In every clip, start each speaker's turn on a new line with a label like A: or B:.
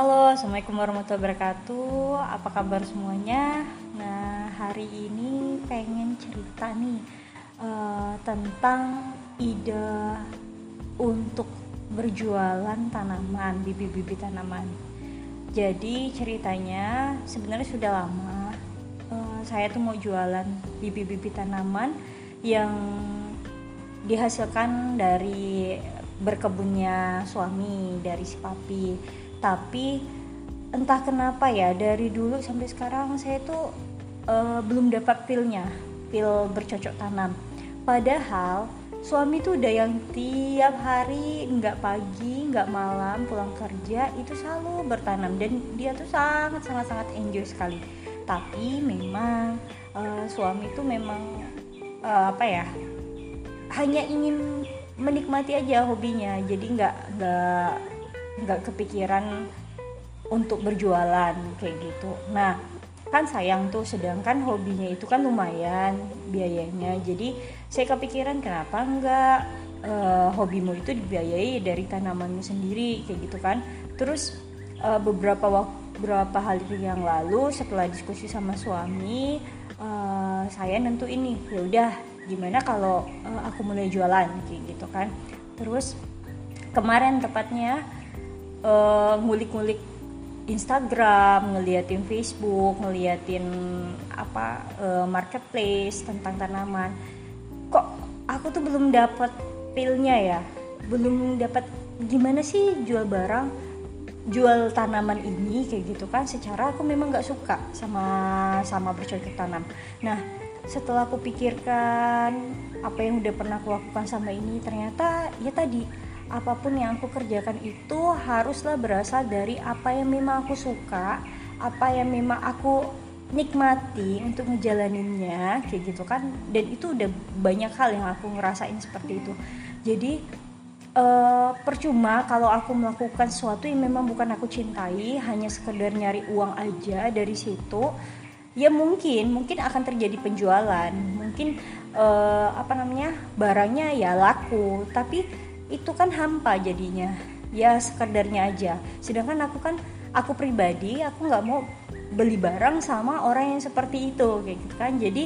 A: Halo, Assalamualaikum warahmatullahi wabarakatuh. Apa kabar semuanya? Nah, hari ini pengen cerita nih uh, Tentang ide untuk berjualan tanaman, bibit-bibit tanaman. Jadi ceritanya sebenarnya sudah lama uh, Saya tuh mau jualan bibit-bibit tanaman Yang dihasilkan dari berkebunnya suami dari si papi tapi entah kenapa ya dari dulu sampai sekarang saya tuh uh, belum dapat feelnya feel bercocok tanam. Padahal suami tuh udah yang tiap hari nggak pagi nggak malam pulang kerja itu selalu bertanam. Dan dia tuh sangat sangat sangat enjoy sekali. Tapi memang uh, suami tuh memang uh, apa ya hanya ingin menikmati aja hobinya. Jadi nggak nggak nggak kepikiran untuk berjualan kayak gitu. Nah kan sayang tuh sedangkan hobinya itu kan lumayan biayanya. Jadi saya kepikiran kenapa enggak uh, hobimu itu dibiayai dari tanamanmu sendiri kayak gitu kan. Terus uh, beberapa waktu beberapa hari yang lalu setelah diskusi sama suami uh, saya nentu ini ya udah gimana kalau uh, aku mulai jualan kayak gitu kan. Terus kemarin tepatnya uh, ngulik-ngulik Instagram, ngeliatin Facebook, ngeliatin apa uh, marketplace tentang tanaman. Kok aku tuh belum dapat feelnya ya, belum dapat gimana sih jual barang, jual tanaman ini kayak gitu kan. Secara aku memang nggak suka sama sama bercocok tanam. Nah setelah aku pikirkan apa yang udah pernah aku lakukan sama ini ternyata ya tadi apa pun yang aku kerjakan itu haruslah berasal dari apa yang memang aku suka apa yang memang aku nikmati untuk ngejalaninnya kayak gitu kan. Dan itu udah banyak hal yang aku ngerasain seperti itu. Jadi uh, percuma kalau aku melakukan sesuatu yang memang bukan aku cintai hanya sekedar nyari uang aja dari situ ya mungkin mungkin akan terjadi penjualan. Mungkin uh, apa namanya barangnya ya laku. Tapi itu kan hampa jadinya. Ya sekedarnya aja. Sedangkan aku kan aku pribadi aku nggak mau beli barang sama orang yang seperti itu kayak gitu kan. Jadi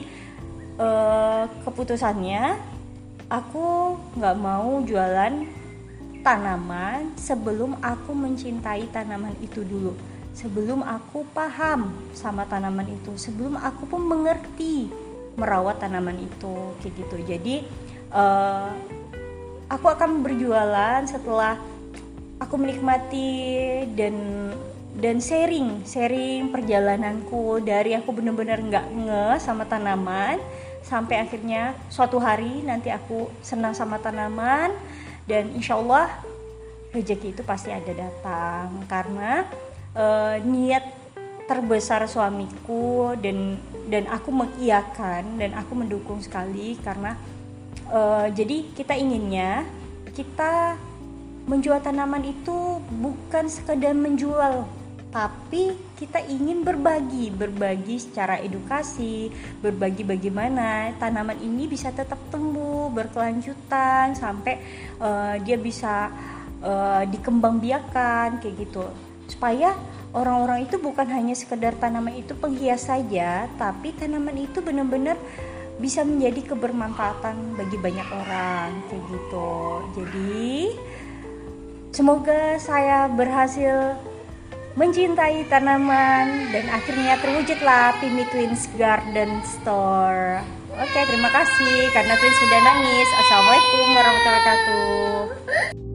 A: uh, keputusannya aku nggak mau jualan tanaman sebelum aku mencintai tanaman itu dulu. Sebelum aku paham sama tanaman itu. Sebelum aku pun mengerti merawat tanaman itu kayak gitu. Jadi uh, aku akan berjualan setelah aku menikmati dan dan sharing sharing perjalananku dari aku bener-bener nggak nge sama tanaman sampai akhirnya suatu hari nanti aku senang sama tanaman dan insya Allah rezeki itu pasti ada datang. Karena uh, niat terbesar suamiku dan dan aku mengiyakan dan aku mendukung sekali karena uh, jadi kita inginnya kita menjual tanaman itu bukan sekedar menjual tapi kita ingin berbagi, berbagi secara edukasi, berbagi bagaimana tanaman ini bisa tetap tumbuh berkelanjutan sampai uh, dia bisa uh, dikembangbiakan kayak gitu. Supaya orang-orang itu bukan hanya sekedar tanaman itu penghias saja tapi tanaman itu benar-benar bisa menjadi kebermanfaatan bagi banyak orang kayak gitu. Jadi semoga saya berhasil mencintai tanaman dan akhirnya terwujudlah Pimi Twins Garden Store. Oke terima kasih karena Twins sudah nangis. Assalamualaikum warahmatullahi wabarakatuh